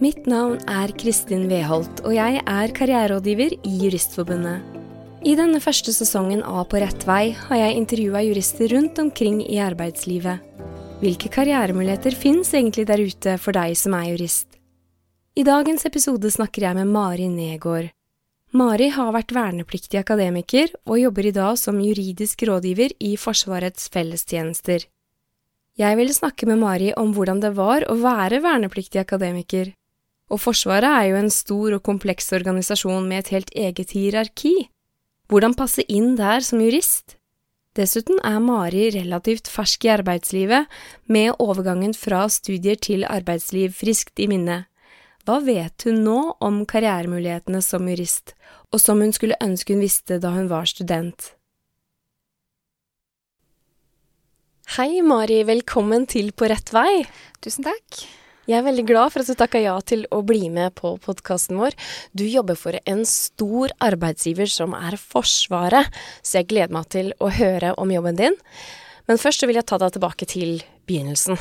Mitt navn er Kristin Weholt, og jeg er karriererådgiver i Juristforbundet. I denne første sesongen av På rett vei har jeg intervjua jurister rundt omkring i arbeidslivet. Hvilke karrieremuligheter fins egentlig der ute for deg som er jurist? I dagens episode snakker jeg med Mari Negård. Mari har vært vernepliktig akademiker og jobber i dag som juridisk rådgiver i Forsvarets fellestjenester. Jeg ville snakke med Mari om hvordan det var å være vernepliktig akademiker. Og Forsvaret er jo en stor og kompleks organisasjon med et helt eget hierarki. Hvordan passe inn der som jurist? Dessuten er Mari relativt fersk i arbeidslivet, med overgangen fra studier til arbeidsliv friskt i minne. Hva vet hun nå om karrieremulighetene som jurist, og som hun skulle ønske hun visste da hun var student? Hei, Mari. Velkommen til På rett vei. Tusen takk. Jeg er veldig glad for at du takka ja til å bli med på podkasten vår. Du jobber for en stor arbeidsgiver som er Forsvaret, så jeg gleder meg til å høre om jobben din. Men først vil jeg ta deg tilbake til begynnelsen.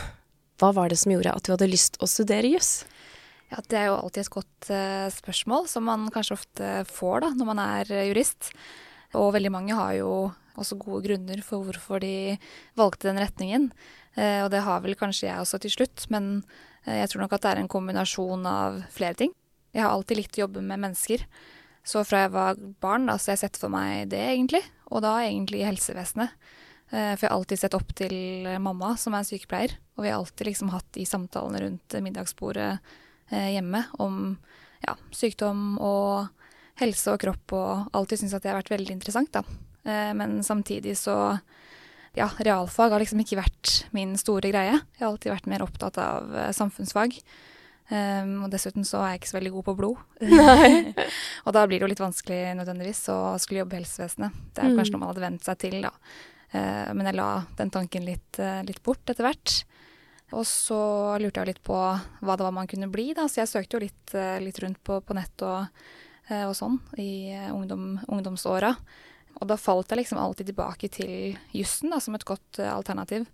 Hva var det som gjorde at du hadde lyst å studere juss? Ja, Det er jo alltid et godt uh, spørsmål, som man kanskje ofte får da, når man er uh, jurist. Og veldig mange har jo også gode grunner for hvorfor de valgte den retningen. Uh, og det har vel kanskje jeg også til slutt, men jeg tror nok at det er en kombinasjon av flere ting. Jeg har alltid likt å jobbe med mennesker. Så fra jeg var barn, da, så har jeg sett for meg det, egentlig. Og da egentlig i helsevesenet. For jeg har alltid sett opp til mamma, som er sykepleier. Og vi har alltid liksom hatt de samtalene rundt middagsbordet Eh, hjemme om ja, sykdom og helse og kropp, og alltid syntes at det har vært veldig interessant, da. Eh, men samtidig så ja, realfag har liksom ikke vært min store greie. Jeg har alltid vært mer opptatt av eh, samfunnsfag. Um, og dessuten så er jeg ikke så veldig god på blod. og da blir det jo litt vanskelig nødvendigvis å skulle jobbe i helsevesenet. Det er mm. kanskje noe man hadde vent seg til, da. Uh, men jeg la den tanken litt, uh, litt bort etter hvert. Og så lurte jeg litt på hva det var man kunne bli, da. Så jeg søkte jo litt, uh, litt rundt på, på nett og, og, sånn i ungdom, ungdomsåra. Og da falt jeg liksom alltid tilbake til jussen som et godt alternativ.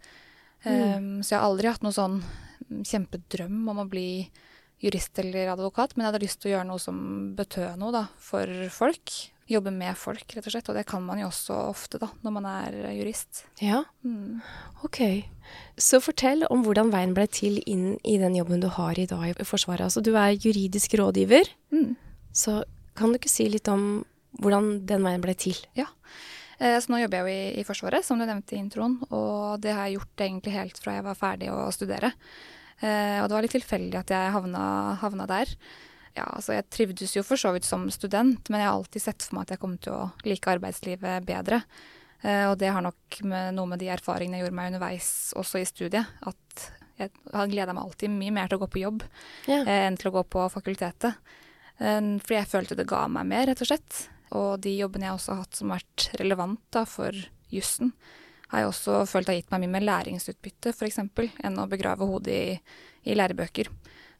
Mm. Um, så jeg har aldri hatt noen sånn kjempedrøm om å bli jurist eller advokat, men jeg hadde lyst til å gjøre noe som betød noe da, for folk jobbe med folk, rett og slett. Og det kan man jo også ofte, da, når man er jurist. Ja, mm. ok. Så fortell om hvordan veien ble til inn i den jobben du har i dag i Forsvaret. Altså du er juridisk rådgiver, mm. så kan du ikke si litt om hvordan den veien ble til? Ja. Eh, så nå jobber jeg jo i, i, Forsvaret, som du nevnte i introen. Og det har jeg gjort egentlig helt fra jeg var ferdig å studere. Eh, og det var litt tilfeldig at jeg havna, havna der ja, altså jeg trivdes jo for så vidt som student, men jeg har alltid sett for meg at jeg kom til å like arbeidslivet bedre. Eh, og det har nok med, noe med de erfaringene jeg gjorde meg underveis også i studiet. At jeg har gleda meg alltid mye mer til å gå på jobb ja. enn til å gå på fakultetet. Eh, fordi jeg følte det ga meg mer, rett og slett. Og de jobbene jeg også har hatt som har vært relevant da, for jussen, har jeg også følt har gitt meg mye mer læringsutbytte, f.eks., enn å begrave hodet i, i lærebøker.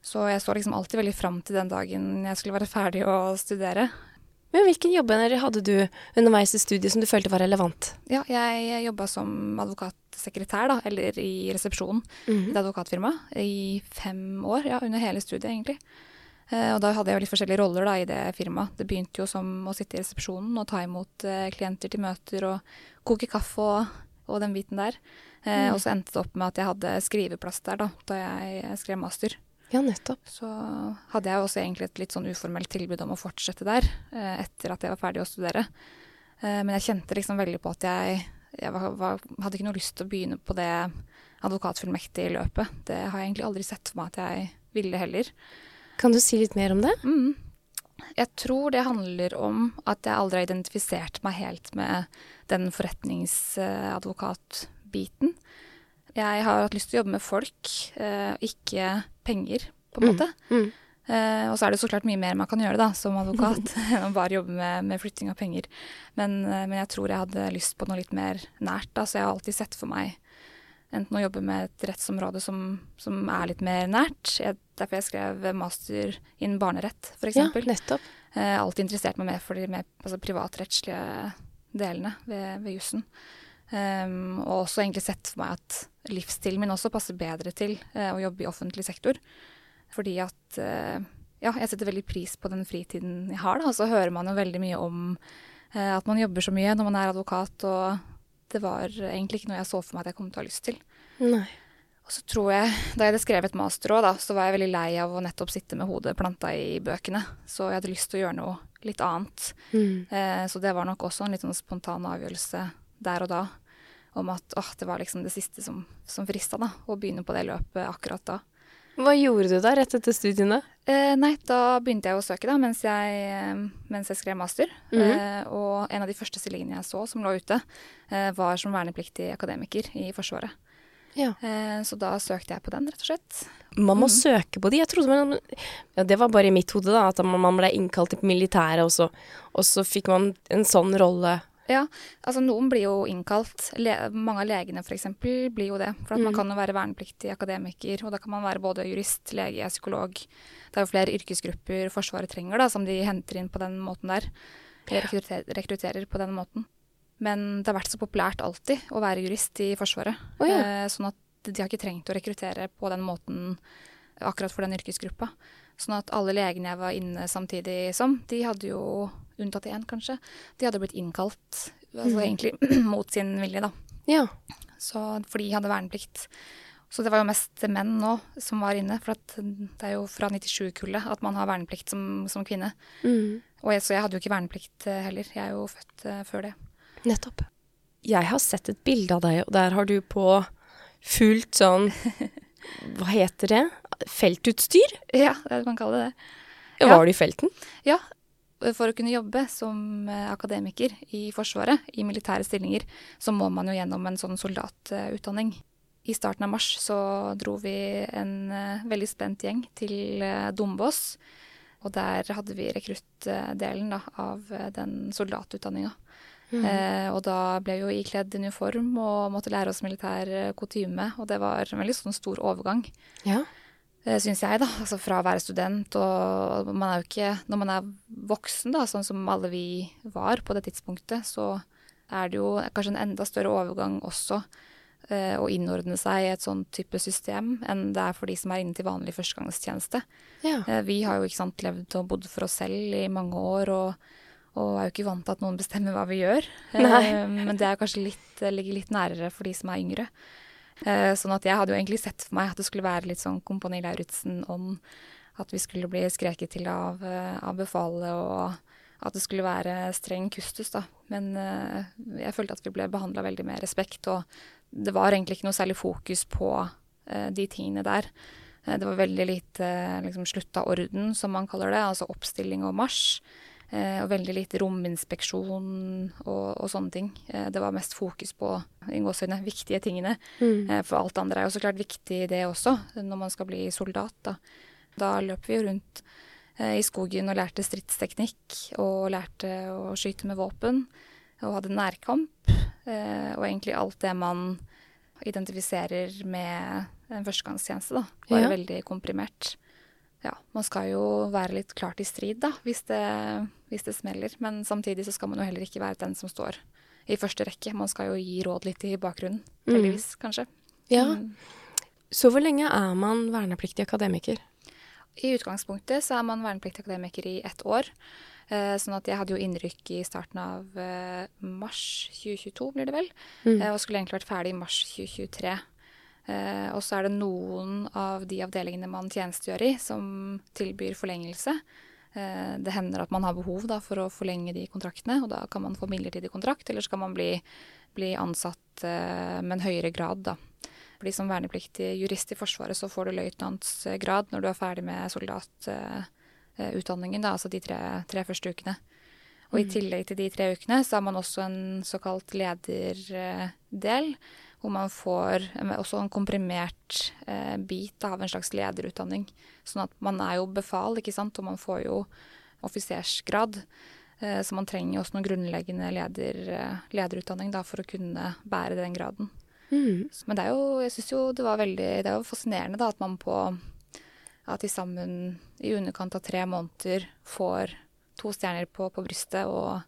Så jeg så liksom alltid veldig fram til den dagen jeg skulle være ferdig å studere. Men hvilken jobber hadde du underveis i studiet som du følte var relevant? Ja, jeg jobba som advokatsekretær, da, eller i resepsjonen mm -hmm. i et advokatfirma i fem år. Ja, under hele studiet, egentlig. Eh, og da hadde jeg litt forskjellige roller da, i det firmaet. Det begynte jo som å sitte i resepsjonen og ta imot eh, klienter til møter og koke kaffe og, og den biten der. Eh, mm. Og så endte det opp med at jeg hadde skriveplass der da, da jeg skrev master. Ja, nettopp. Så hadde jeg også egentlig et litt sånn uformelt tilbud om å fortsette der, eh, etter at jeg var ferdig å studere. Eh, men jeg kjente liksom veldig på at jeg, jeg var, var, hadde ikke noe lyst til å begynne på det advokatfullmektige løpet. Det har jeg egentlig aldri sett for meg at jeg ville heller. Kan du si litt mer om det? Mm. Jeg tror det handler om at jeg aldri har identifisert meg helt med den forretningsadvokatbiten. Jeg har hatt lyst til å jobbe med folk, eh, ikke penger, på en mm, måte. Mm. Eh, og så er det så klart mye mer man kan gjøre da, som advokat enn å bare jobbe med, med flytting av penger. Men, uh, men, jeg tror jeg hadde lyst på noe litt mer nært. Da, så jeg har alltid sett for meg enten å jobbe med et rettsområde som, som er litt mer nært. Jeg, derfor jeg skrev master innen barnerett, f.eks. Ja, nettopp. Eh, alltid interessert meg mer for de mer altså, privatrettslige delene ved, ved jussen. Um, og også egentlig sett for meg at livsstilen min også passer bedre til uh, å jobbe i offentlig sektor. Fordi at eh, ja, jeg setter veldig pris på den fritiden jeg har, da. Og så hører man jo veldig mye om eh, at man jobber så mye når man er advokat, og det var egentlig ikke noe jeg så for meg at jeg kom til å ha lyst til. Nei. Og så tror jeg, da jeg hadde skrevet master òg, så var jeg veldig lei av å nettopp sitte med hodet planta i bøkene. Så jeg hadde lyst til å gjøre noe litt annet. Mm. Eh, så det var nok også en litt sånn spontan avgjørelse der og da. Om at åh, det var liksom det siste som, som frista, da. Å begynne på det løpet akkurat da. Hva gjorde du da, rett etter studiene? Eh, nei, da begynte jeg å søke da, mens jeg, eh, mens jeg skrev master. Mhm. eh, og en av de første stillingene jeg så som lå ute, eh, var som vernepliktig akademiker i Forsvaret. Ja. Eh, så da søkte jeg på den, rett og slett. Man må Mhm. søke på de. Jeg trodde man ja, Det var bare i mitt hode, da. At man ble innkalt til militæret, og så fikk man en sånn rolle. Ja, altså noen blir jo innkalt. Le mange av legene f.eks. blir jo det. For at man kan jo være vernepliktig akademiker, og da kan man være både jurist, lege, psykolog. Det er jo flere yrkesgrupper Forsvaret trenger, da, som de henter inn på den måten der. Eller rekrutter rekrutterer på den måten. Men det har vært så populært alltid å være jurist i Forsvaret. Oh, ja. eh, sånn at de har ikke trengt å rekruttere på den måten akkurat for den yrkesgruppa. Sånn at alle legene jeg var inne samtidig som, de hadde jo, unntatt én kanskje, de hadde blitt innkalt, altså Mhm. egentlig mot sin vilje, da. Ja. Så, for de hadde verneplikt. Så det var jo mest menn nå som var inne, for at det er jo fra 97-kullet at man har verneplikt som, som kvinne. Mm. Og jeg, så jeg hadde jo ikke verneplikt eh, heller, jeg er jo født uh, før det. Nettopp. Jeg har sett et bilde av deg, og der har du på fullt sånn Hva heter det? Feltutstyr? Ja, det kan kalle det det. Ja. Var du i felten? Ja, for å kunne jobbe som eh, akademiker i Forsvaret, i militære stillinger, så må man jo gjennom en sånn soldatutdanning. I starten av mars så dro vi en eh, veldig spent gjeng til eh, Dombås. Og der hadde vi rekruttdelen av den soldatutdanninga. Mm. Eh, og da ble vi jo ikledd uniform og måtte lære oss militær kutyme. Og det var en veldig sånn stor overgang. Ja. Det syns jeg, da. Altså fra å være student og man er jo ikke Når man er voksen, da, sånn som alle vi var på det tidspunktet, så er det jo kanskje en enda større overgang også eh, å innordne seg i et sånn type system enn det er for de som er inne til vanlig førstegangstjeneste. ja. Eh, vi har jo ikke sant levd og bodd for oss selv i mange år og, og er jo ikke vant til at noen bestemmer hva vi gjør. Eh, men det er kanskje litt, ligger litt nærere for de som er yngre. Eh, sånn at jeg hadde jo egentlig sett for meg at det skulle være litt sånn Kompani Lauritzen-ånd. At vi skulle bli skreket til av, eh, av befalet, og at det skulle være streng kustus, da. Men eh, jeg følte at vi ble behandla veldig med respekt, og det var egentlig ikke noe særlig fokus på de tingene der. Det var veldig lite liksom, slutta orden, som man kaller det, altså oppstilling og marsj. Eh, og veldig lite rominspeksjon og, og sånne ting. Eh, det var mest fokus på i viktige tingene. Mm. Eh, for alt andre er jo så klart viktig, det også, når man skal bli soldat. Da, da løp vi jo rundt i skogen og lærte stridsteknikk, og lærte å skyte med våpen, og hadde nærkamp. Eh, og egentlig alt det man identifiserer med en førstegangstjeneste, da. Bare Ja. veldig komprimert. Ja, man skal jo være litt klart i strid, da, hvis det, hvis det smeller. Men samtidig så skal man jo heller ikke være den som står i første rekke. Man skal jo gi råd litt i bakgrunnen. Mm. Heldigvis, kanskje. ja. Mm. Så hvor lenge er man vernepliktig akademiker? I utgangspunktet så er man vernepliktig akademiker i ett år. Eh, sånn at jeg hadde jo innrykk i starten av eh, mars 2022, blir det vel. Mm. Eh, og skulle egentlig vært ferdig i mars 2023. Eh, og så er det noen av de avdelingene man tjenestegjør i, som tilbyr forlengelse. Eh, det hender at man har behov da, for å forlenge de kontraktene, og da kan man få midlertidig kontrakt, eller så kan man bli, bli ansatt eh, med en høyere grad, da. Fordi som vernepliktig jurist i Forsvaret så får du løytnantsgrad når du er ferdig med soldatutdanningen, da, altså de tre, tre første ukene. Og i Mm. tillegg til de tre ukene så har man også en såkalt lederdel, hvor man får eh, også en komprimert eh, bit av en slags lederutdanning. Sånn at man er jo befal, ikke sant, og man får jo offisersgrad. Eh, så man trenger også noen grunnleggende leder, eh, lederutdanning da, for å kunne bære den graden. Mm. Men det er jo, jeg synes jo det var veldig, det er jo fascinerende da, at man på At de sammen i underkant av tre måneder får to stjerner på, på brystet. Og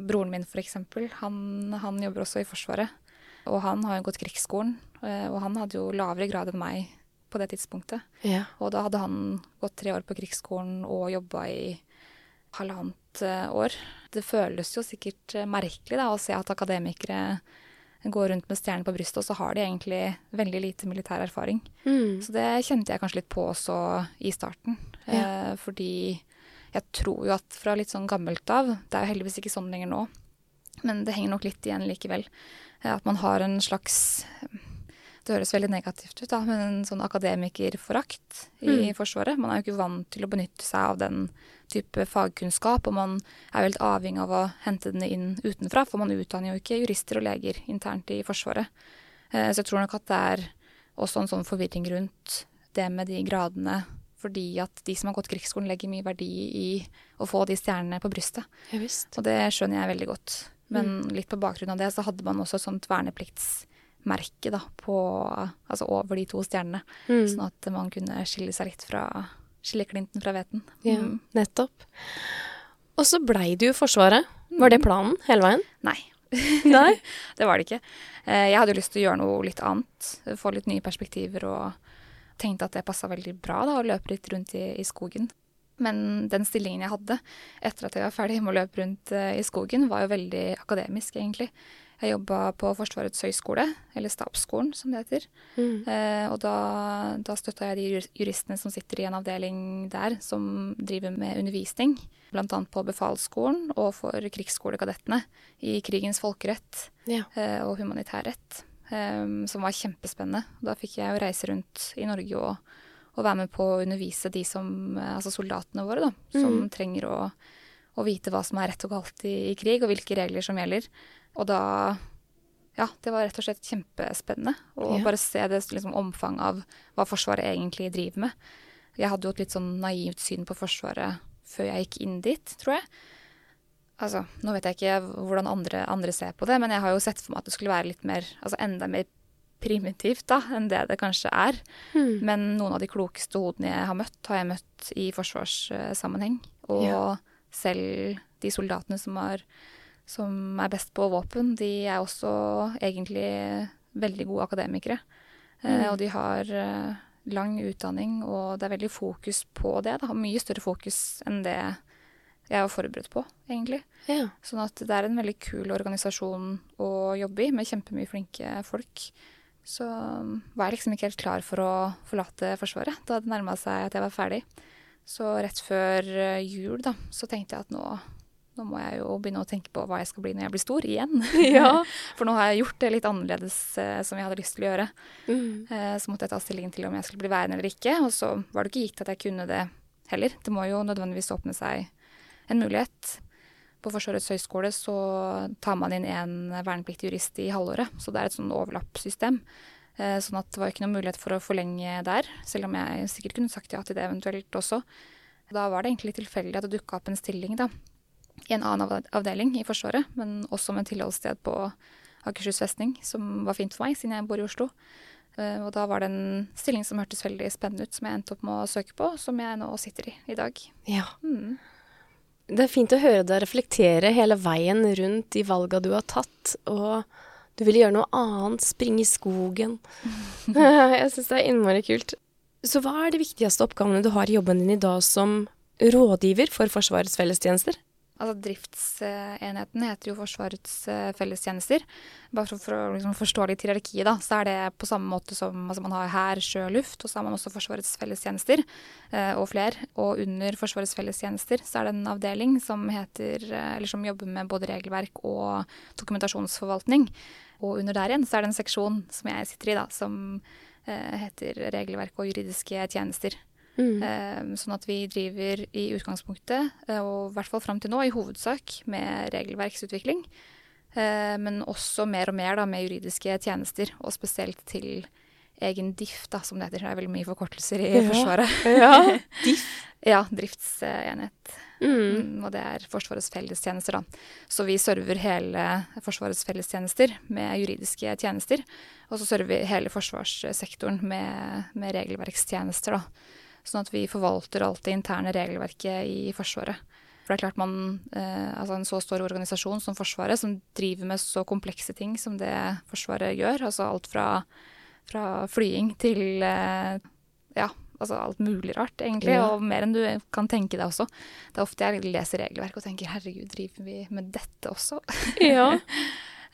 broren min eksempel, han, han jobber også i Forsvaret. Og han har jo gått krigsskolen, eh, og han hadde jo lavere grad enn meg på det tidspunktet. Ja. Og da hadde han gått tre år på krigsskolen og jobba i halvannet eh, år. Det føles jo sikkert eh, merkelig da, å se at akademikere går rundt med stjerner på brystet, og så har de egentlig veldig lite militær erfaring. Mm. Så det kjente jeg kanskje litt på også i starten. Ja. Eh, fordi jeg tror jo at fra litt sånn gammelt av Det er jo heldigvis ikke sånn lenger nå, men det henger nok litt igjen likevel. eh, At man har en slags Det høres veldig negativt ut, da, men en sånn akademikerforakt i Mm. Forsvaret. Man er jo ikke vant til å benytte seg av den type fagkunnskap, og man er jo helt avhengig av å hente den inn utenfra, for man utdanner jo ikke jurister og leger internt i Forsvaret. Eh, Så jeg tror nok at det er også en sånn forvirring rundt det med de gradene, fordi at de som har gått krigsskolen legger mye verdi i å få de stjernene på brystet. Ja. Og det skjønner jeg veldig godt. Men litt på bakgrunn av det så hadde man også et sånt vernepliktsmerke da, på, altså over de to stjernene. Mm. Sånn at man kunne skille seg litt fra skilleklinten fra hveten. Ja, Mm. nettopp. Og så blei du i Forsvaret. Var det planen hele veien? Nei, Nei. det var det ikke. Eh, Jeg hadde jo lyst til å gjøre noe litt annet. Få litt nye perspektiver og tenkte at det passa veldig bra da, å løpe litt rundt i, i skogen. Men den stillingen jeg hadde etter at jeg var ferdig med å løpe rundt eh, i skogen, var jo veldig akademisk, egentlig. Jeg jobba på Forsvarets høgskole, eller Stabsskolen som det heter. Mm. Eh, og da, da støtta jeg de juristene som sitter i en avdeling der, som driver med undervisning. Annet på befalsskolen og for krigsskolekadettene i krigens folkerett Ja. eh, og humanitærrett. eh, som var kjempespennende. Da fikk jeg jo reise rundt i Norge og, og være med på å undervise de som, eh, altså soldatene våre, da, som Mm. trenger å, å vite hva som er rett og galt i, i krig, og hvilke regler som gjelder. Og da ja, det var rett og slett kjempespennende å Ja. bare se det liksom, omfanget av hva Forsvaret egentlig driver med. Jeg hadde jo et litt sånn naivt syn på Forsvaret før jeg gikk inn dit, tror jeg. Altså, nå vet jeg ikke hvordan andre, andre ser på det, men jeg har jo sett for meg at det skulle være litt mer, altså enda mer primitivt da, enn det det kanskje er. Mm. Men noen av de klokeste hodene jeg har møtt, har jeg møtt i forsvarssammenheng. Og Ja. selv de soldatene som er, som er best på våpen, de er også egentlig veldig gode akademikere. Eh, Mm. og de har eh, lang utdanning, og det er veldig fokus på det. Det har mye større fokus enn det jeg var forberedt på, egentlig. Ja. Sånn at det er en veldig kul organisasjon å jobbe i, med kjempemye flinke folk. Så um, var jeg liksom ikke helt klar for å forlate Forsvaret da det nærma seg at jeg var ferdig. Så rett før eh, jul da, så tenkte jeg at nå, nå må jeg jo begynne å tenke på hva jeg skal bli når jeg blir stor, igjen. Ja. For nå har jeg gjort det litt annerledes eh, som jeg hadde lyst til å gjøre. Mm. Eh, så måtte jeg ta stilling til om jeg skulle bli værende eller ikke, og så var det ikke gitt at jeg kunne det heller. Det må jo nødvendigvis åpne seg en mulighet. På Forsvarets høgskole så tar man inn en vernepliktig jurist i halvåret, så det er et sånn overlappsystem. Eh, sånn at det var ikke noen mulighet for å forlenge der, selv om jeg sikkert kunne sagt ja til det eventuelt også. Da var det egentlig tilfeldig at det dukka opp en stilling da, i en annen avdeling i Forsvaret, men også med tilholdssted på Akershus festning, som var fint for meg, siden jeg bor i Oslo. Eh, Og da var det en stilling som hørtes veldig spennende ut, som jeg endte opp med å søke på, som jeg nå sitter i i dag. ja. Mm. Det er fint å høre deg reflektere hele veien rundt de valga du har tatt, og du ville gjøre noe annet, springe i skogen. Jeg syns det er innmari kult. Så hva er de viktigste oppgavene du har i jobben din i dag som rådgiver for Forsvarets fellestjenester? Altså Driftsenheten heter jo Forsvarets eh, fellestjenester. Bare for, for å liksom forstå litt hierarkiet, da, så er det på samme måte som altså man har hær, sjø, luft, og så har man også Forsvarets fellestjenester eh, og flere. Og under Forsvarets fellestjenester så er det en avdeling som heter, eh, eller som jobber med både regelverk og dokumentasjonsforvaltning. Og under der igjen så er det en seksjon som jeg sitter i, da, som eh, heter regelverk og juridiske tjenester. Mm. Eh, Sånn at vi driver i utgangspunktet, eh, og i hvert fall fram til nå, i hovedsak med regelverksutvikling. eh, Men også mer og mer da, med juridiske tjenester, og spesielt til egen DIF, da, som det heter. Det er veldig mye forkortelser i Ja. Forsvaret. Ja. Ja, driftsenhet. Mm. Mm, og det er Forsvarets fellestjenester, da. Så vi server hele Forsvarets fellestjenester med juridiske tjenester. Og så server vi hele forsvarssektoren med, med regelverkstjenester, da. Sånn at vi forvalter alt det interne regelverket i Forsvaret. For det er klart man, eh, altså En så stor organisasjon som Forsvaret, som driver med så komplekse ting som det Forsvaret gjør, altså alt fra, fra flying til eh, ja, altså alt mulig rart, egentlig. Ja. Og mer enn du kan tenke deg også. Det er ofte jeg leser regelverk og tenker herregud, driver vi med dette også? Ja.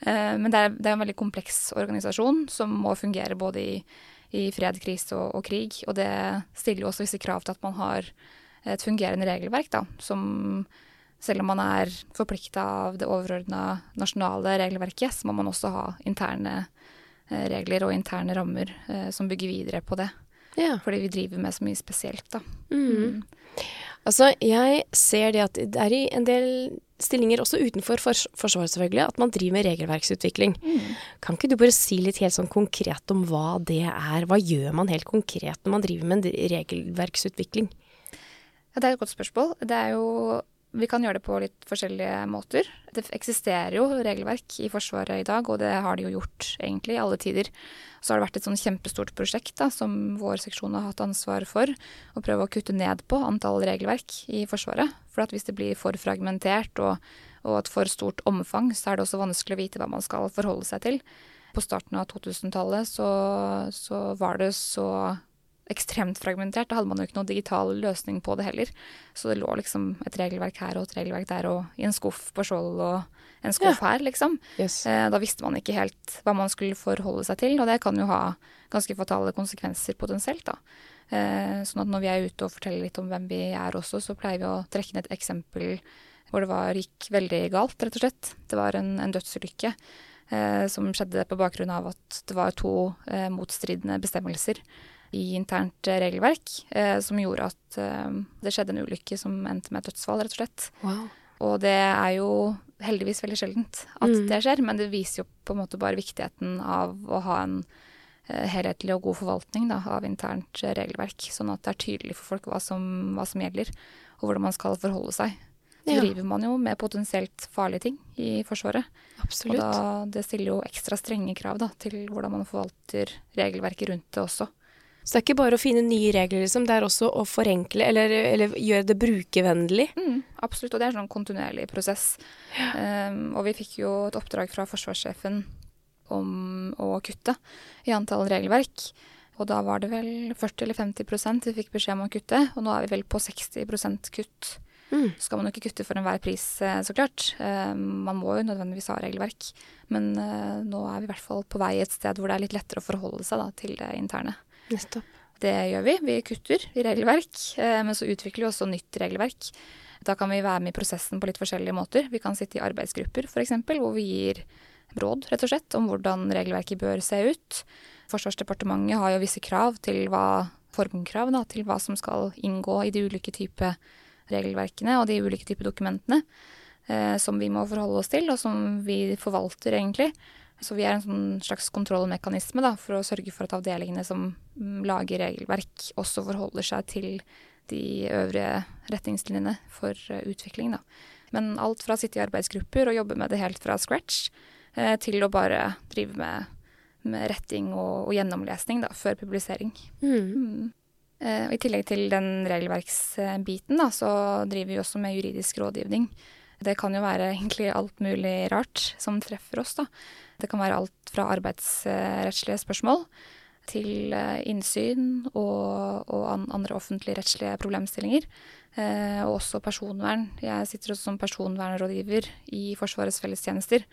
Eh, Men det er, det er en veldig kompleks organisasjon som må fungere både i, i fred, krise og, og krig. Og det stiller jo også visse krav til at man har et fungerende regelverk, da. Som selv om man er forplikta av det overordna nasjonale regelverket, så må man også ha interne eh, regler og interne rammer eh, som bygger videre på det. ja. Fordi vi driver med så mye spesielt, da. Mm. Altså, jeg ser det at det er i en del stillinger, også utenfor fors Forsvaret selvfølgelig, at man driver med regelverksutvikling. Kan ikke du bare si litt helt sånn konkret om hva det er? Hva gjør man helt konkret når man driver med en regelverksutvikling? Ja, det er et godt spørsmål. Det er jo Vi kan gjøre det på litt forskjellige måter. Det eksisterer jo regelverk i Forsvaret i dag, og det har de jo gjort egentlig i alle tider. Så har det vært et sånn kjempestort prosjekt da, som vår seksjon har hatt ansvar for. Å prøve å kutte ned på antall regelverk i Forsvaret. For hvis det blir for fragmentert og, og et for stort omfang, så er det også vanskelig å vite hva man skal forholde seg til. På starten av 2000-tallet så, så var det så ekstremt fragmentert. Da hadde man jo ikke noen digital løsning på det heller. Så det lå liksom et regelverk her og et regelverk der og i en skuff på Skjold og en skuff her, liksom. Yes. Eh, da visste man ikke helt hva man skulle forholde seg til, og det kan jo ha ganske fatale konsekvenser potensielt, da. Eh, sånn at når vi er ute og forteller litt om hvem vi er også, så pleier vi å trekke ned et eksempel hvor det var, gikk veldig galt, rett og slett. Det var en, en dødsulykke eh, som skjedde på bakgrunn av at det var to motstridende bestemmelser i internt eh, regelverk, eh, som gjorde at eh, det skjedde en ulykke som endte med et dødsfall, rett og slett. Wow. Og det er jo heldigvis veldig sjeldent at Mm. det skjer, men det viser jo på en måte bare viktigheten av å ha en helhetlig og god forvaltning da, av internt regelverk, sånn at det er tydelig for folk hva som, hva som gjelder, og hvordan man skal forholde seg. Så Ja. driver man jo med potensielt farlige ting i Forsvaret. Og Absolutt. da, det stiller jo ekstra strenge krav da, til hvordan man forvalter regelverket rundt det også. Så det er ikke bare å finne nye regler, liksom. Det er også å forenkle, eller, eller gjøre det brukervennlig. Mm, absolutt, og det er en sånn kontinuerlig prosess. Um, og vi fikk jo et oppdrag fra forsvarssjefen om å kutte i antall regelverk. Og da var det vel 40 eller 50% vi fikk beskjed om å kutte, og nå er vi vel på 60 kutt. Mm. Så skal man jo ikke kutte for enhver pris, eh, så klart. Eh, Man må jo nødvendigvis ha regelverk. Men eh, nå er vi i hvert fall på vei et sted hvor det er litt lettere å forholde seg da, til det interne. Nettopp. Det gjør vi. Vi kutter i regelverk, eh, men så utvikler vi også nytt regelverk. Da kan vi være med i prosessen på litt forskjellige måter. Vi kan sitte i arbeidsgrupper f.eks., hvor vi gir råd rett og slett om hvordan regelverket bør se ut. Forsvarsdepartementet har jo visse krav til hva formkrav da, til hva som skal inngå i de ulike typer regelverkene og de ulike typer dokumentene eh, som vi må forholde oss til, og som vi forvalter, egentlig. Så vi er en sånn slags kontrollmekanisme da, for å sørge for at avdelingene som mm, lager regelverk, også forholder seg til de øvrige retningslinjene for eh, utvikling. Da. Men alt fra å sitte i arbeidsgrupper og jobbe med det helt fra scratch, eh, til å bare drive med, med retting og, og gjennomlesning da, før publisering. Mm. Mm. Eh, I tillegg til den regelverksbiten, så driver vi også med juridisk rådgivning. Det kan jo være egentlig alt mulig rart som treffer oss, da. Det kan være alt fra arbeidsrettslige spørsmål til eh, innsyn og, og andre offentlige rettslige problemstillinger. Eh, og også personvern. Jeg sitter også som personvernrådgiver i Forsvarets fellestjenester.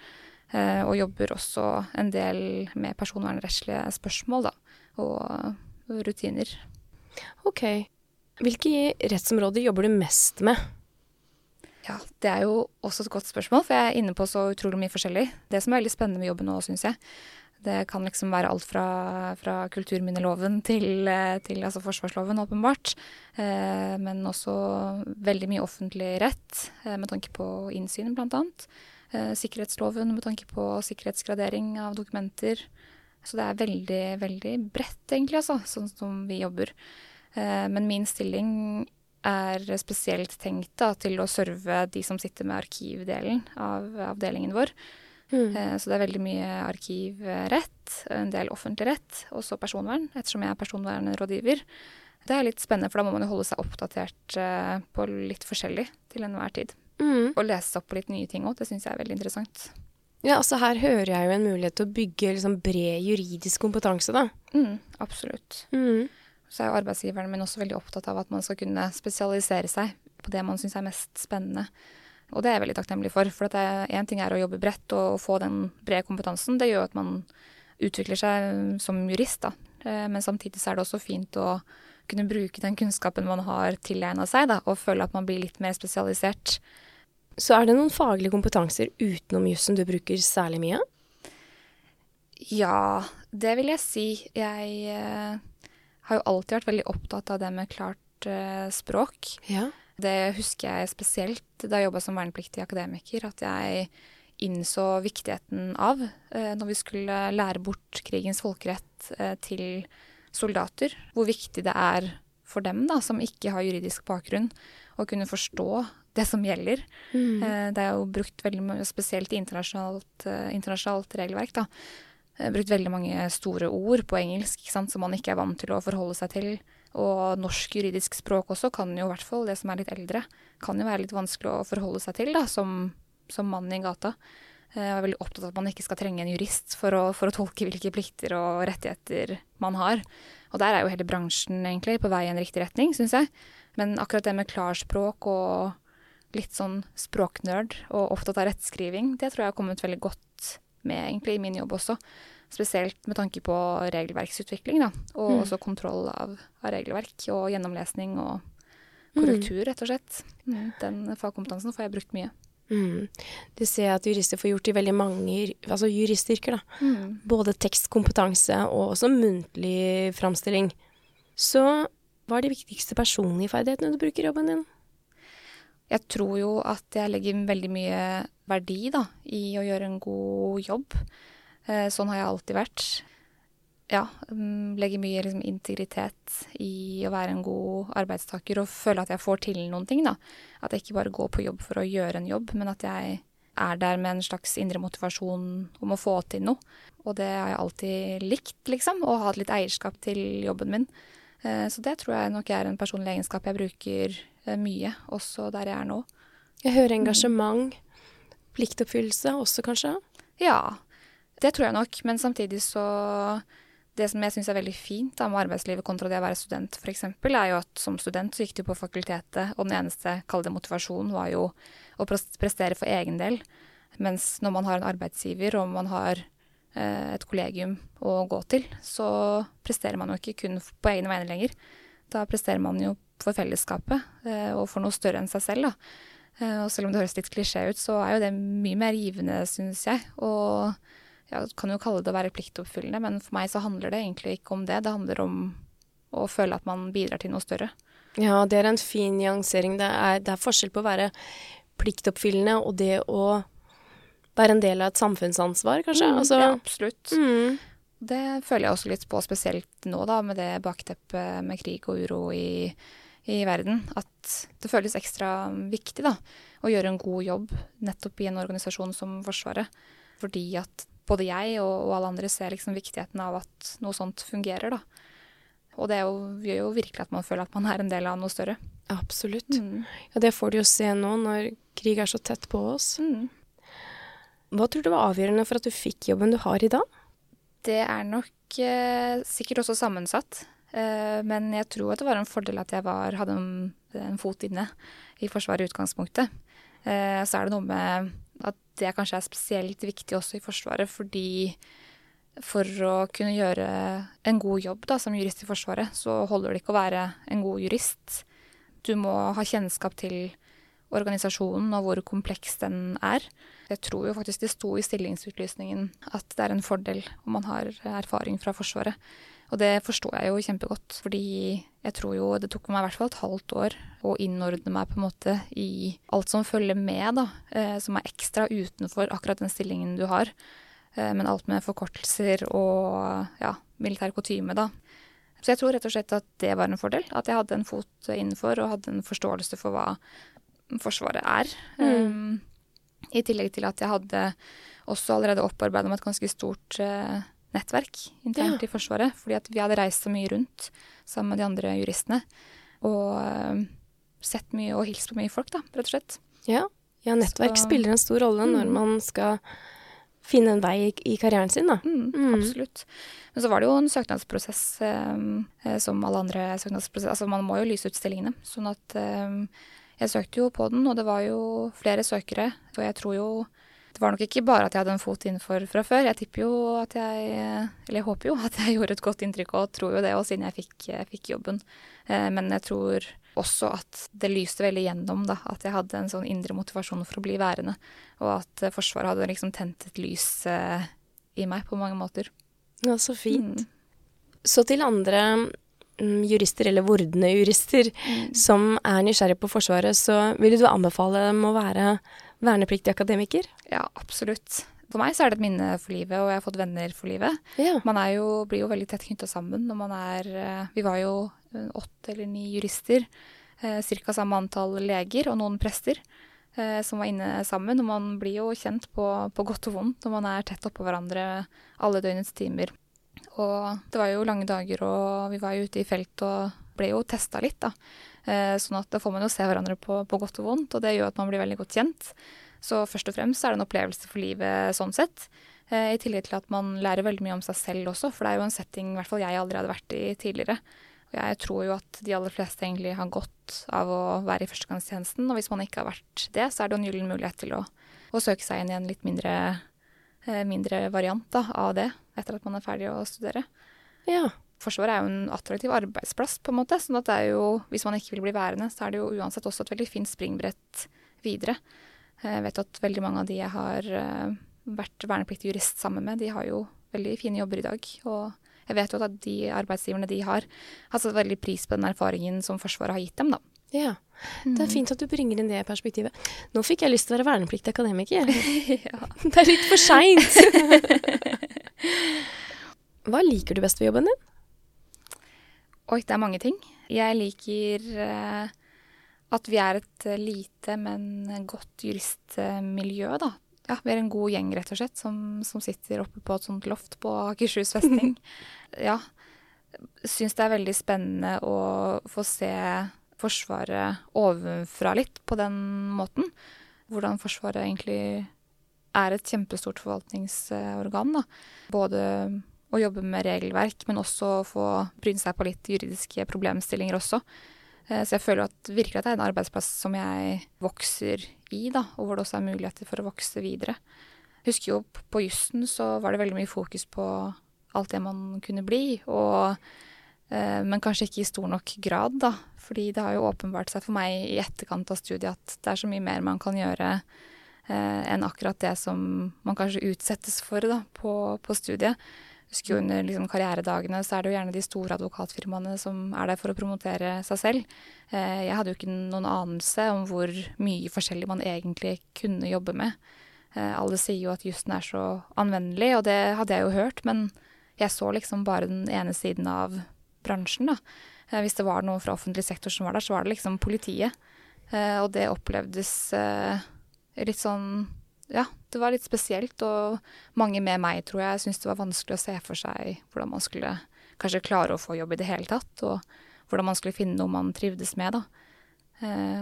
Eh, og jobber også en del med personvernrettslige spørsmål, da. Og rutiner. Ok. Hvilke rettsområder jobber du mest med? Ja, det er jo også et godt spørsmål, for jeg er inne på så utrolig mye forskjellig. Det som er veldig spennende med jobben nå, syns jeg, det kan liksom være alt fra, fra kulturminneloven til, eh, til altså forsvarsloven, åpenbart. Eh, men også veldig mye offentlig rett, eh, med tanke på innsyn, annet. Eh, sikkerhetsloven med tanke på sikkerhetsgradering av dokumenter. Så det er veldig, veldig bredt, egentlig, altså, sånn som vi jobber. Eh, men min stilling er spesielt tenkt da, til å serve de som sitter med arkivdelen av avdelingen vår. Mm. Eh, Så det er veldig mye arkivrett, en del offentlig rett, og så personvern, ettersom jeg er personvernrådgiver. Det er litt spennende, for da må man jo holde seg oppdatert eh, på litt forskjellig til enhver tid. Mm. Og lese seg opp på litt nye ting òg, det syns jeg er veldig interessant. Ja, altså her hører jeg jo en mulighet til å bygge liksom bred juridisk kompetanse, da. Mm, absolutt. Mm. Så er jo arbeidsgiveren min også veldig opptatt av at man skal kunne spesialisere seg på det man syns er mest spennende. Og det er jeg veldig takknemlig for. For én ting er å jobbe bredt og få den brede kompetansen. Det gjør at man utvikler seg som jurist, da. Eh, men samtidig så er det også fint å kunne bruke den kunnskapen man har tilegna seg, da, og føle at man blir litt mer spesialisert. Så er det noen faglige kompetanser utenom jussen du bruker særlig mye? Ja, det vil jeg si. Jeg eh, har jo alltid vært veldig opptatt av det med klart uh, språk. Ja. Det husker jeg spesielt da jeg jobba som vernepliktig akademiker, at jeg innså viktigheten av uh, når vi skulle lære bort krigens folkerett uh, til soldater. Hvor viktig det er for dem da, som ikke har juridisk bakgrunn, å kunne forstå det som gjelder. Mm. Det er jo brukt veldig spesielt i internasjonalt, internasjonalt regelverk, da. Brukt veldig mange store ord på engelsk som man ikke er vant til å forholde seg til. Og norsk juridisk språk også kan jo i hvert fall, det som er litt eldre, kan jo være litt vanskelig å forholde seg til da, som, som mann i gata. Eh, jeg er veldig opptatt av at man ikke skal trenge en jurist for å, for å, tolke hvilke plikter og rettigheter man har. Og der er jo hele bransjen egentlig på vei i en riktig retning, syns jeg. Men akkurat det med klarspråk og litt sånn språknerd og opptatt av rettskriving, det tror jeg har kommet veldig godt med egentlig i min jobb også. Spesielt med tanke på regelverksutvikling, da. Og mm. også kontroll av, av, regelverk og gjennomlesning og korrektur, rett og slett. Mm. Den fagkompetansen får jeg brukt mye. Mm. Du ser at jurister får gjort i veldig mange altså juristyrker. da. Mm. Både tekstkompetanse og også muntlig framstilling. Så hva er de viktigste personlige ferdighetene du bruker i jobben din? Jeg tror jo at jeg legger veldig mye verdi da, i å gjøre en god jobb. Eh, sånn har jeg alltid vært. Ja, mm, legger mye liksom, integritet i å være en god arbeidstaker og føle at jeg får til noen ting. da. At jeg ikke bare går på jobb for å gjøre en jobb, men at jeg er der med en slags indre motivasjon om å få til noe. Og det har jeg alltid likt, liksom. Å ha litt eierskap til jobben min. Eh, så det tror jeg nok er en personlig egenskap jeg bruker mye, også der jeg er nå. Jeg hører engasjement. Pliktoppfyllelse også, kanskje? Ja, det tror jeg nok, men samtidig så Det som jeg syns er veldig fint da, med arbeidslivet kontra det å være student, f.eks., er jo at som student så gikk du på fakultetet, og den eneste, kall det motivasjon, var jo å prestere for egen del. Mens når man har en arbeidsgiver og man har eh, et kollegium å gå til, så presterer man jo ikke kun på egne vegne lenger. Da presterer man jo for fellesskapet eh, og for noe større enn seg selv, da. Eh, og selv om det høres litt klisjé ut, så er jo det mye mer givende, syns jeg. Og jeg kan jo kalle det å være pliktoppfyllende, men for meg så handler det egentlig ikke om det. Det handler om å føle at man bidrar til noe større. Ja, det er en fin nyansering. Det er, det er forskjell på å være pliktoppfyllende og det å være en del av et samfunnsansvar, kanskje. Mm, altså, ja, absolutt. Mm. Det føler jeg også litt på, spesielt nå, da, med det bakteppet med krig og uro i, i verden. At det føles ekstra viktig, da, å gjøre en god jobb nettopp i en organisasjon som Forsvaret. Fordi at både jeg og, og, alle andre ser liksom viktigheten av at noe sånt fungerer, da. Og det jo, gjør jo virkelig at man føler at man er en del av noe større. Absolutt. Mm. Ja, det får du jo se nå når krig er så tett på oss. Mm. Hva tror du var avgjørende for at du fikk jobben du har i dag? Det er nok eh, sikkert også sammensatt. Eh, men jeg tror at det var en fordel at jeg var, hadde en, en, fot inne i Forsvaret i utgangspunktet. Eh, så er det noe med at det kanskje er spesielt viktig også i Forsvaret, fordi for å kunne gjøre en god jobb da, som jurist i Forsvaret, så holder det ikke å være en god jurist. Du må ha kjennskap til organisasjonen og hvor kompleks den er. Jeg tror jo faktisk det sto i stillingsutlysningen at det er en fordel om man har erfaring fra Forsvaret. Og det forstår jeg jo kjempegodt, fordi jeg tror jo det tok meg i hvert fall et halvt år å innordne meg på en måte i alt som følger med, da, eh, som er ekstra utenfor akkurat den stillingen du har. Eh, men alt med forkortelser og ja, militær kutyme, da. Så jeg tror rett og slett at det var en fordel. At jeg hadde en fot innenfor og hadde en forståelse for hva Forsvaret er. Mm. Um, I tillegg til at jeg hadde også allerede opparbeida meg et ganske stort uh, nettverk internt ja. i Forsvaret. Fordi at vi hadde reist så mye rundt sammen med de andre juristene. Og uh, sett mye og hilst på mye folk, da, rett og slett. Ja, ja nettverk så, spiller en stor rolle mm. når man skal finne en vei i, i karrieren sin, da. Mm, Mm. Absolutt. Men så var det jo en søknadsprosess eh, eh, som alle andre søknadsprosesser. Altså man må jo lyse ut stillingene. Sånn at eh, jeg søkte jo på den, og det var jo flere søkere. Og jeg tror jo Det var nok ikke bare at jeg hadde en fot innenfor fra før. Jeg tipper jo at jeg Eller jeg håper jo at jeg gjorde et godt inntrykk, og tror jo det òg, siden jeg fikk, jeg fikk jobben. Eh, men jeg tror også at det lyste veldig gjennom, da. At jeg hadde en sånn indre motivasjon for å bli værende. Og at eh, Forsvaret hadde liksom tent et lys eh, i meg på mange måter. Ja, så fint. Mm. Så til andre jurister, eller vordende jurister, som er nysgjerrige på Forsvaret, så ville du anbefale dem å være vernepliktig akademiker? Ja, absolutt. For meg så er det et minne for livet, og jeg har fått venner for livet. Ja. Man jo, blir jo veldig tett knytta sammen når man er eh, Vi var jo eh, åtte eller ni jurister. Eh, Ca. samme antall leger og noen prester eh, som var inne sammen. Og man blir jo kjent på, på godt og vondt når man er tett oppå hverandre alle døgnets timer. Og det var jo lange dager, og vi var jo ute i felt og ble jo testa litt, da. Eh, sånn at da får man jo se hverandre på, på godt og vondt, og det gjør at man blir veldig godt kjent. Så først og fremst er det en opplevelse for livet sånn sett. Eh, I tillegg til at man lærer veldig mye om seg selv også, for det er jo en setting i hvert fall jeg aldri hadde vært i tidligere. Og jeg tror jo at de aller fleste egentlig har godt av å være i førstegangstjenesten, og hvis man ikke har vært det, så er det jo en gyllen mulighet til å, å søke seg inn i en litt mindre, mindre variant da, av det, etter at man er ferdig å studere. ja. Forsvaret er jo en attraktiv arbeidsplass, på en måte. sånn at det er jo, hvis man ikke vil bli værende, så er det jo uansett også et veldig fint springbrett videre. Jeg vet at veldig mange av de jeg har eh, vært vernepliktig jurist sammen med, de har jo veldig fine jobber i dag. Og jeg vet jo at de arbeidsgiverne de har, har satt veldig pris på den erfaringen som Forsvaret har gitt dem, da. Ja. Det er fint at du bringer inn det perspektivet. Nå fikk jeg lyst til å være vernepliktig akademiker. ja. Det er litt for seint. Hva liker du best ved jobben din? Oi, det er mange ting. Jeg liker eh, at vi er et eh, lite, men godt juristmiljø, da. Ja, vi er en god gjeng, rett og slett, som, som sitter oppe på et sånt loft på Akershus festning. ja. Syns det er veldig spennende å få se Forsvaret ovenfra litt på den måten. Hvordan Forsvaret egentlig er et kjempestort forvaltningsorgan, da. Både å jobbe med regelverk, men også å få bryne seg på litt juridiske problemstillinger også. Eh, Så jeg føler at virkelig at det er en arbeidsplass som jeg vokser i, da, og hvor det også er muligheter for å vokse videre. Jeg husker jo på jussen så var det veldig mye fokus på alt det man kunne bli, og, men kanskje ikke i stor nok grad, da. Fordi det har jo åpenbart seg for meg i etterkant av studiet at det er så mye mer man kan gjøre eh, enn akkurat det som man kanskje utsettes for da, på, på studiet. Husker jo under liksom, karrieredagene så er det jo gjerne de store advokatfirmaene som er der for å promotere seg selv. Eh, jeg hadde jo ikke noen anelse om hvor mye forskjellig man egentlig kunne jobbe med. Eh, alle sier jo at jussen er så anvendelig, og det hadde jeg jo hørt, men jeg så liksom bare den ene siden av bransjen, da. Eh, hvis det var noe fra offentlig sektor som var der, så var det liksom politiet. Eh, og det opplevdes eh, litt sånn ja, det var litt spesielt, og mange med meg, tror jeg, syntes det var vanskelig å se for seg hvordan man skulle kanskje klare å få jobb i det hele tatt, og hvordan man skulle finne noe man trivdes med, da.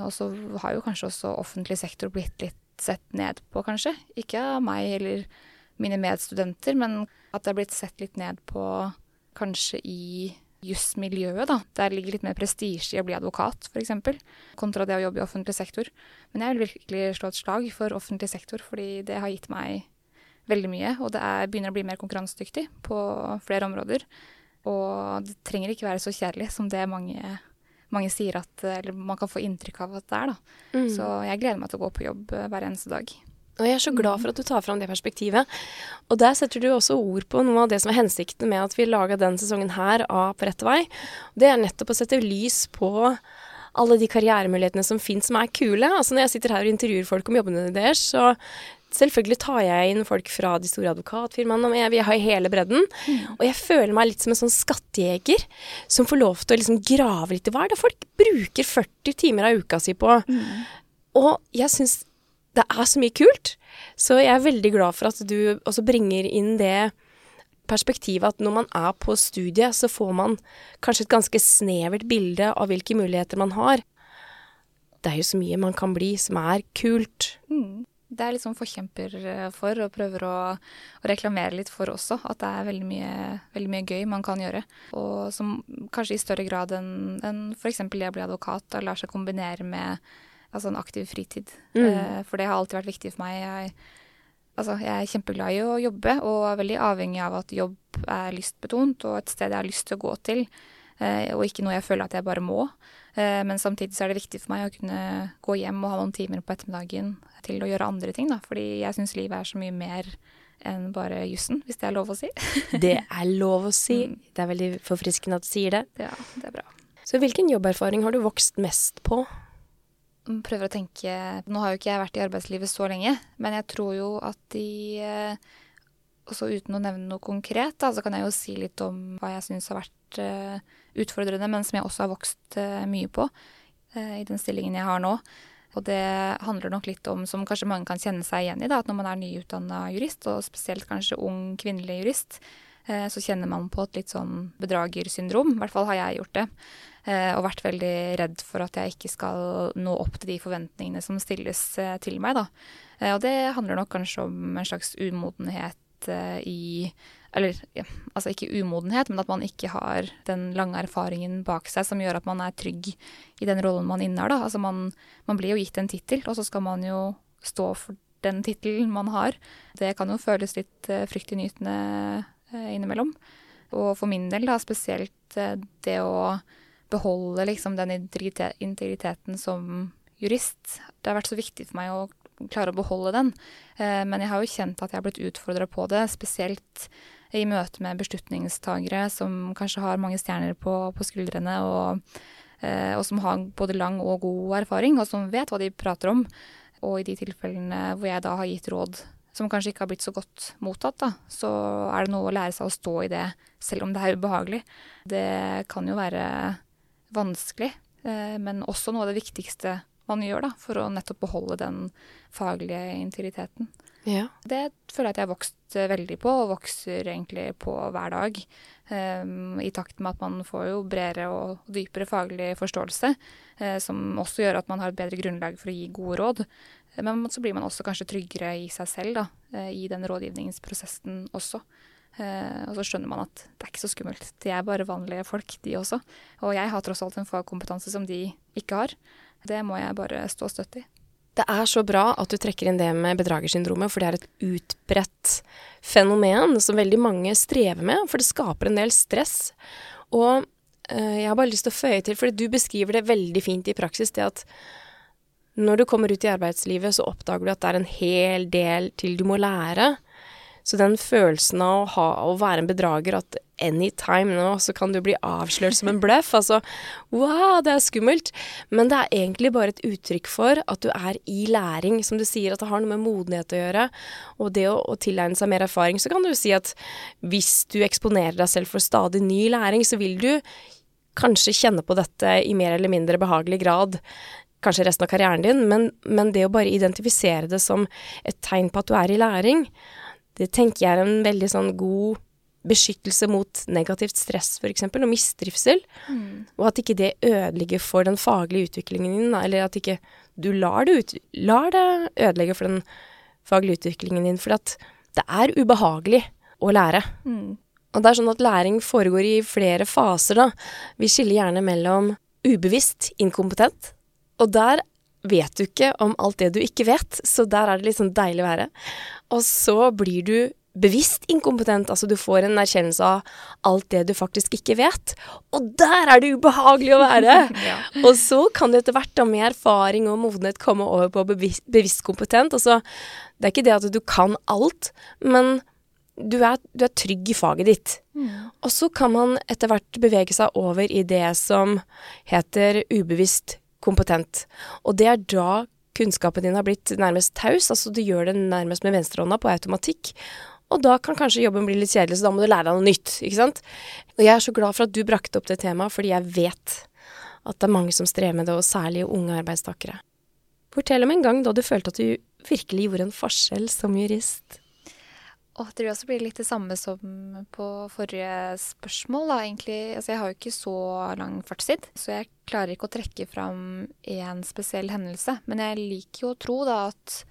Og så har jo kanskje også offentlig sektor blitt litt sett ned på, kanskje. Ikke av meg eller mine medstudenter, men at det er blitt sett litt ned på kanskje i jusmiljøet, da. Der ligger litt mer prestisje i å bli advokat, f.eks., kontra det å jobbe i offentlig sektor. Men jeg vil virkelig slå et slag for offentlig sektor, fordi det har gitt meg veldig mye. Og det er, begynner å bli mer konkurransedyktig på flere områder. Og det trenger ikke være så kjedelig som det mange, mange sier at Eller man kan få inntrykk av at det er, da. Mm. Så jeg gleder meg til å gå på jobb eh, hver eneste dag. Og jeg er så glad for at du tar fram det perspektivet. Og der setter du også ord på noe av det som er hensikten med at vi laga den sesongen her av På rett vei. Det er nettopp å sette lys på alle de karrieremulighetene som fins som er kule. Altså når jeg sitter her og intervjuer folk om jobbene deres, så selvfølgelig tar jeg inn folk fra de store advokatfirmaene. Jeg, jeg har hele bredden. Og jeg føler meg litt som en sånn skattejeger som får lov til å liksom grave litt i hva er det folk bruker 40 timer av uka si på. Og jeg syns det er så mye kult. Så jeg er veldig glad for at du også bringer inn det perspektivet at når man er på studiet, så får man kanskje et ganske snevert bilde av hvilke muligheter man har. Det er jo så mye man kan bli som er kult. Mm. det er liksom forkjemper eh, for, og prøver å, å, reklamere litt for også. At det er veldig mye, veldig mye, gøy man kan gjøre. Og som kanskje i større grad enn en f.eks. det å bli advokat, da lar seg kombinere med altså en aktiv fritid. Mm. Eh, for det har alltid vært viktig for meg. Jeg, altså, jeg er kjempeglad i å jobbe, og er veldig avhengig av at jobb er lystbetont, og et sted jeg har lyst til å gå til. Eh, og ikke noe jeg føler at jeg bare må. Eh, men samtidig så er det viktig for meg å kunne gå hjem og ha noen timer på ettermiddagen til å gjøre andre ting, da. Fordi jeg syns livet er så mye mer enn bare jussen, hvis det er lov å si. det er lov å si. Mm. Det er veldig forfriskende at du sier det. Ja, det er bra. Så hvilken jobberfaring har du vokst mest på? Prøver å tenke Nå har jo ikke jeg vært i arbeidslivet så lenge, men jeg tror jo at de eh, Også uten å nevne noe konkret, da, så kan jeg jo si litt om hva jeg syns har vært uh, utfordrende, men som jeg også har vokst uh, mye på i den stillingen jeg har nå. Og det handler nok litt om, som kanskje mange kan kjenne seg igjen i, da, at når man er nyutdanna jurist, og spesielt kanskje ung kvinnelig jurist, så kjenner man på et litt sånn bedragersyndrom. I hvert fall har jeg gjort det. Og vært veldig redd for at jeg ikke skal nå opp til de forventningene som stilles til meg, da. Og det handler nok kanskje om en slags umodenhet i eller ja, altså ikke umodenhet, men at man ikke har den lange erfaringen bak seg som gjør at man er trygg i den rollen man innehar. Altså man, man blir jo gitt en tittel, og så skal man jo stå for den tittelen man har. Det kan jo føles litt fryktinngytende innimellom. Og for min del da spesielt uh, det å beholde liksom den integriteten som jurist. Det har vært så viktig for meg å klare å beholde den. Men jeg har jo kjent at jeg har blitt utfordra på det, spesielt i møte med beslutningstagere som kanskje har mange stjerner på, på skuldrene, og, eh, og, som har både lang og god erfaring, og som vet hva de prater om. Og i de tilfellene hvor jeg da har gitt råd som kanskje ikke har blitt så godt mottatt, da, så er det noe å lære seg å stå i det, selv om det er ubehagelig. Det kan jo være vanskelig, eh, men også noe av det viktigste man gjør da, for å nettopp beholde den faglige integriteten. Ja. Det føler jeg at jeg har vokst eh, veldig på, og vokser egentlig på hver dag. Um, I takt med at man får jo bredere og dypere faglig forståelse, uh, som også gjør at man har et bedre grunnlag for å gi gode råd. Men så blir man også kanskje tryggere i seg selv, da, uh, i den rådgivningsprosessen også. Uh, og så skjønner man at det er ikke så skummelt. De er bare vanlige folk, de også. Og jeg har tross alt en fagkompetanse som de ikke har. Det må jeg bare stå støtt i. Det er så bra at du trekker inn det med bedragersyndromet, for det er et utbredt fenomen som veldig mange strever med, for det skaper en del stress. Og øh, jeg har bare lyst til å føye til, for du beskriver det veldig fint i praksis, det at når du kommer ut i arbeidslivet, så oppdager du at det er en hel del til du må lære. Så den følelsen av å, ha, å være en bedrager, at anytime nå så kan du bli avslørt som en bløff, altså wow, det er skummelt. Men det er egentlig bare et uttrykk for at du er i læring, som du sier, at det har noe med modenhet å gjøre. Og det å, å tilegne seg mer erfaring, så kan du si at hvis du eksponerer deg selv for stadig ny læring, så vil du kanskje kjenne på dette i mer eller mindre behagelig grad kanskje resten av karrieren din, men, men, det å bare identifisere det som et tegn på at du er i læring, det tenker jeg er en veldig sånn god beskyttelse mot negativt stress, f.eks., og mistrivsel. Mm. Og at ikke det ødelegger for den faglige utviklingen din, eller at ikke du lar det, ut, lar det ødelegge for den faglige utviklingen din. For at det er ubehagelig å lære. Mm. Og det er sånn at læring foregår i flere faser, da. Vi skiller gjerne mellom ubevisst inkompetent, og der vet du ikke om alt det du ikke vet, så der er det litt sånn deilig å være. Og så blir du bevisst inkompetent, altså du får en erkjennelse av alt det du faktisk ikke vet. Og der er det ubehagelig å være! ja. Og så kan du etter hvert da med erfaring og modenhet komme over på bevisst, bevisst kompetent. Altså, det er ikke det at du kan alt, men du er, du er trygg i faget ditt. Mm. Og så kan man etter hvert bevege seg over i det som heter ubevisst kompetent. Og det er da kunnskapen din har blitt nærmest taus, altså du gjør det nærmest med venstrehånda på automatikk. Og da kan kanskje jobben bli litt kjedelig, så da må du lære deg noe nytt, ikke sant. Og jeg er så glad for at du brakte opp det temaet, fordi jeg vet at det er mange som strever med det, og særlig unge arbeidstakere. Fortell om en gang da du følte at du virkelig gjorde en forskjell som jurist. Og det også blir litt det samme som på forrige spørsmål, da, egentlig. Altså, jeg har jo ikke så lang fartstid, så jeg klarer ikke å trekke fram én spesiell hendelse. Men jeg liker jo å tro da at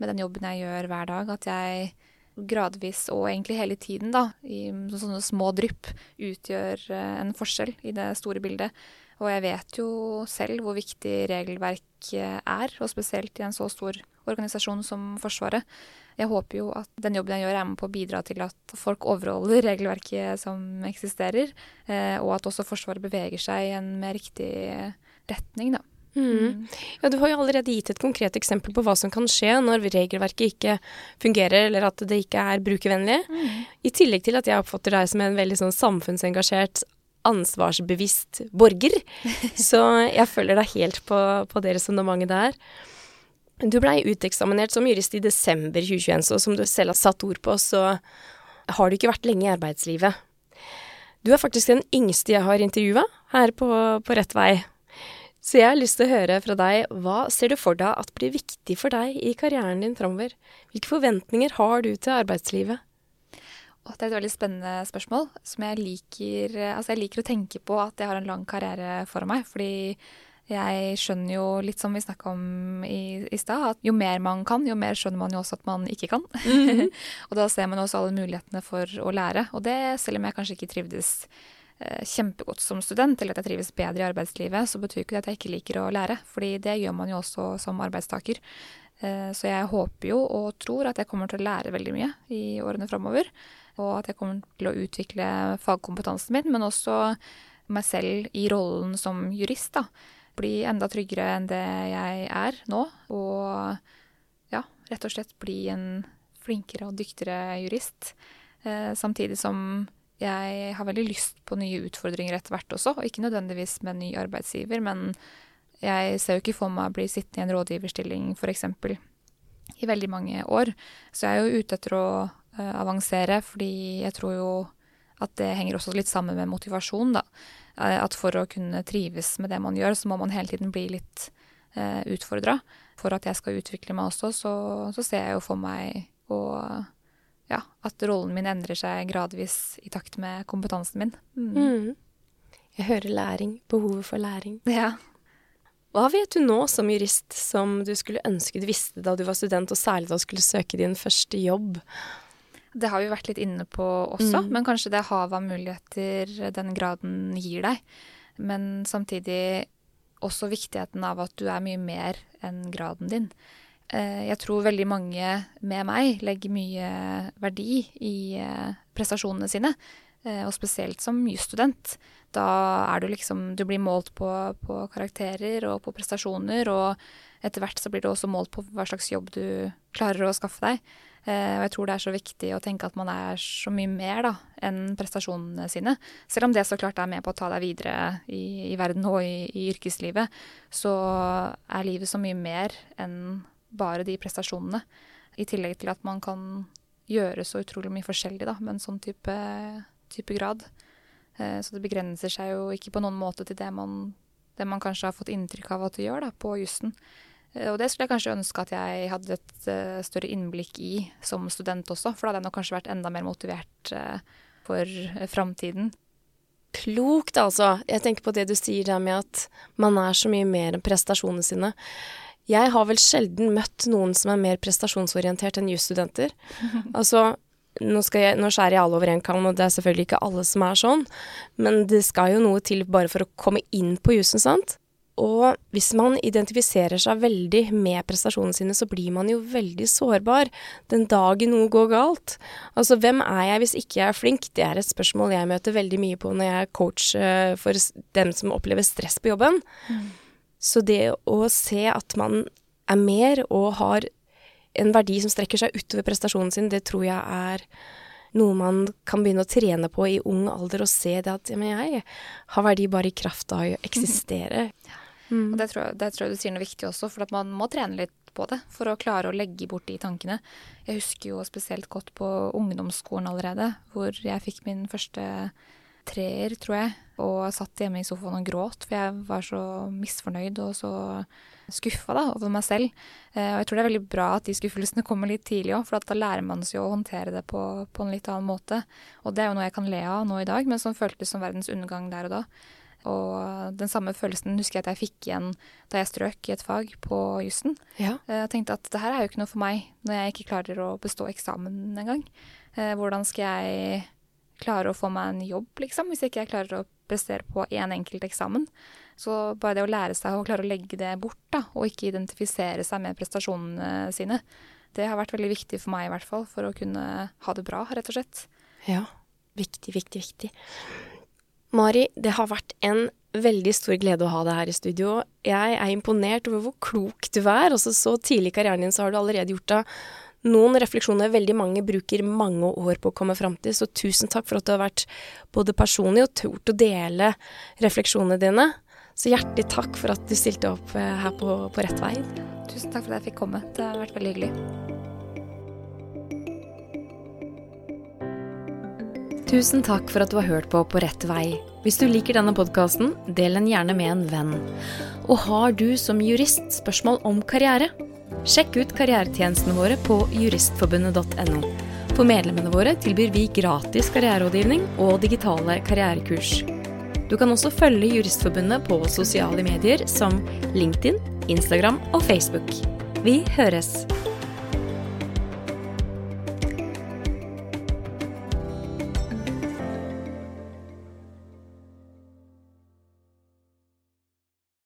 med den jobben jeg gjør hver dag, at jeg gradvis og egentlig hele tiden, da, i sånne små drypp, utgjør eh, en forskjell i det store bildet. Og jeg vet jo selv hvor viktig regelverk er, og spesielt i en så stor organisasjon som Forsvaret. Jeg håper jo at den jobben jeg gjør er med på å bidra til at folk overholder regelverket som eksisterer, eh, og at også Forsvaret beveger seg i en mer riktig retning, da. Mm. mm. Ja, Du har jo allerede gitt et konkret eksempel på hva som kan skje når regelverket ikke fungerer, eller at det ikke er brukervennlig. Mm. I tillegg til at jeg oppfatter deg som en veldig sånn samfunnsengasjert, ansvarsbevisst borger. Så jeg følger deg helt på, på det resonnementet der. Du blei uteksaminert som jurist i desember 2021, så som du selv har satt ord på, så har du ikke vært lenge i arbeidslivet. Du er faktisk den yngste jeg har intervjua her på, på Rett vei. Så jeg har lyst til å høre fra deg, hva ser du for deg at blir viktig for deg i karrieren din framover? Hvilke forventninger har du til arbeidslivet? Det er et veldig spennende spørsmål som jeg liker Altså, jeg liker å tenke på at jeg har en lang karriere foran meg, fordi jeg skjønner jo litt som vi snakka om i, i stad, at jo mer man kan, jo mer skjønner man jo også at man ikke kan. Mm -hmm. og da ser man også alle mulighetene for å lære. Og det, selv om jeg kanskje ikke trivdes eh, kjempegodt som student, eller at jeg trives bedre i arbeidslivet, så betyr ikke det at jeg ikke liker å lære. Fordi det gjør man jo også som arbeidstaker. Eh, så jeg håper jo og tror at jeg kommer til å lære veldig mye i årene framover. Og at jeg kommer til å utvikle fagkompetansen min, men også meg selv i rollen som jurist, da bli enda tryggere enn det jeg er nå. Og ja, rett og slett bli en flinkere og dyktigere jurist. Eh, samtidig som jeg har veldig lyst på nye utfordringer etter hvert også, og ikke nødvendigvis med ny arbeidsgiver, men jeg ser jo ikke for meg å bli sittende i en rådgiverstilling f.eks. i veldig mange år. Så jeg er jo ute etter å avansere, fordi jeg tror jo at det henger også litt sammen med motivasjon, da. Eh, at for å kunne trives med det man gjør, så må man hele tiden bli litt eh, utfordra. For at jeg skal utvikle meg også, så, så ser jeg jo for meg og, ja, at rollen min endrer seg gradvis i takt med kompetansen min. Mm. Mm. Jeg hører læring. Behovet for læring. Ja. Hva vet du nå som jurist som du skulle ønske du visste da du var student, og særlig da du skulle søke din første jobb? Det har vi vært litt inne på også, mm. men kanskje det havet av muligheter den graden gir deg. Men samtidig også viktigheten av at du er mye mer enn graden din. Eh, jeg tror veldig mange med meg legger mye verdi i eh, prestasjonene sine. Eh, og spesielt som jusstudent. Da er du liksom Du blir målt på, på karakterer og på prestasjoner, og etter hvert så blir det også målt på hva slags jobb du klarer å skaffe deg. Eh, og jeg tror det er så viktig å tenke at man er så mye mer da, enn prestasjonene sine. Selv om det så klart er med på å ta deg videre i, i verden og i, i, yrkeslivet, så er livet så mye mer enn bare de prestasjonene. I tillegg til at man kan gjøre så utrolig mye forskjellig da, med en sånn type, type grad. Eh, så det begrenser seg jo ikke på noen måte til det man, det man kanskje har fått inntrykk av at du gjør da, på jussen. Eh, og det skulle jeg kanskje ønske at jeg hadde et uh, større innblikk i som student også, for da hadde jeg nok kanskje vært enda mer motivert uh, for framtiden. Klokt, altså. Jeg tenker på det du sier der med at man er så mye mer enn prestasjonene sine. Jeg har vel sjelden møtt noen som er mer prestasjonsorientert enn jusstudenter. altså, nå, jeg, nå, skjærer jeg alle over én kam, og det er selvfølgelig ikke alle som er sånn, men det skal jo noe til bare for å komme inn på jussen, sant? Og hvis man identifiserer seg veldig med prestasjonene sine, så blir man jo veldig sårbar den dagen noe går galt. Altså, hvem er jeg hvis ikke jeg er flink? Det er et spørsmål jeg møter veldig mye på når jeg er coach eh, for dem som opplever stress på jobben. Mm. Så det å se at man er mer og har en verdi som strekker seg utover prestasjonen sin, det tror jeg er noe man kan begynne å trene på i ung alder, og se det at ja, men jeg har verdi bare i kraft av å eksistere. Ja. Mm. Og det tror, jeg, det tror, jeg, du sier noe viktig også, for at man må trene litt på det for å klare å legge bort de tankene. Jeg husker jo spesielt godt på ungdomsskolen allerede, hvor jeg fikk min første treer, tror jeg, og satt hjemme i sofaen og gråt, for jeg var så misfornøyd og så skuffa over meg selv. Eh, og jeg tror det er veldig bra at de skuffelsene kommer litt tidlig òg, for da lærer man seg å håndtere det på, på, en litt annen måte. Og det er jo noe jeg kan le av nå i dag, men som føltes som verdens undergang der og da. Og den samme følelsen husker jeg at jeg fikk igjen da jeg strøk i et fag på jussen. Ja. Jeg tenkte at det her er jo ikke noe for meg når jeg ikke klarer å bestå eksamen engang. Hvordan skal jeg klare å få meg en jobb, liksom, hvis ikke jeg klarer å prestere på én en enkelt eksamen? Så bare det å lære seg å klare å legge det bort, da, og ikke identifisere seg med prestasjonene sine, det har vært veldig viktig for meg i hvert fall, for å kunne ha det bra, rett og slett. Ja. Viktig, viktig, viktig. Mari, det har vært en veldig stor glede å ha deg her i studio. Jeg er imponert over hvor klok du er. Også så tidlig i karrieren din så har du allerede gjort deg noen refleksjoner veldig mange bruker mange år på å komme fram til, så tusen takk for at du har vært både personlig og tort å dele refleksjonene dine. Så hjertelig takk for at du stilte opp eh, her på, på Rett vei. Tusen takk for at jeg fikk komme. Det har vært veldig hyggelig. Tusen takk for at du har hørt på På rett vei. Hvis du liker denne podkasten, del den gjerne med en venn. Og har du som jurist spørsmål om karriere? Sjekk ut karrieretjenestene våre på juristforbundet.no. For medlemmene våre tilbyr vi gratis karriererådgivning og digitale karrierekurs. Du kan også følge Juristforbundet på sosiale medier som LinkedIn, Instagram og Facebook. Vi høres!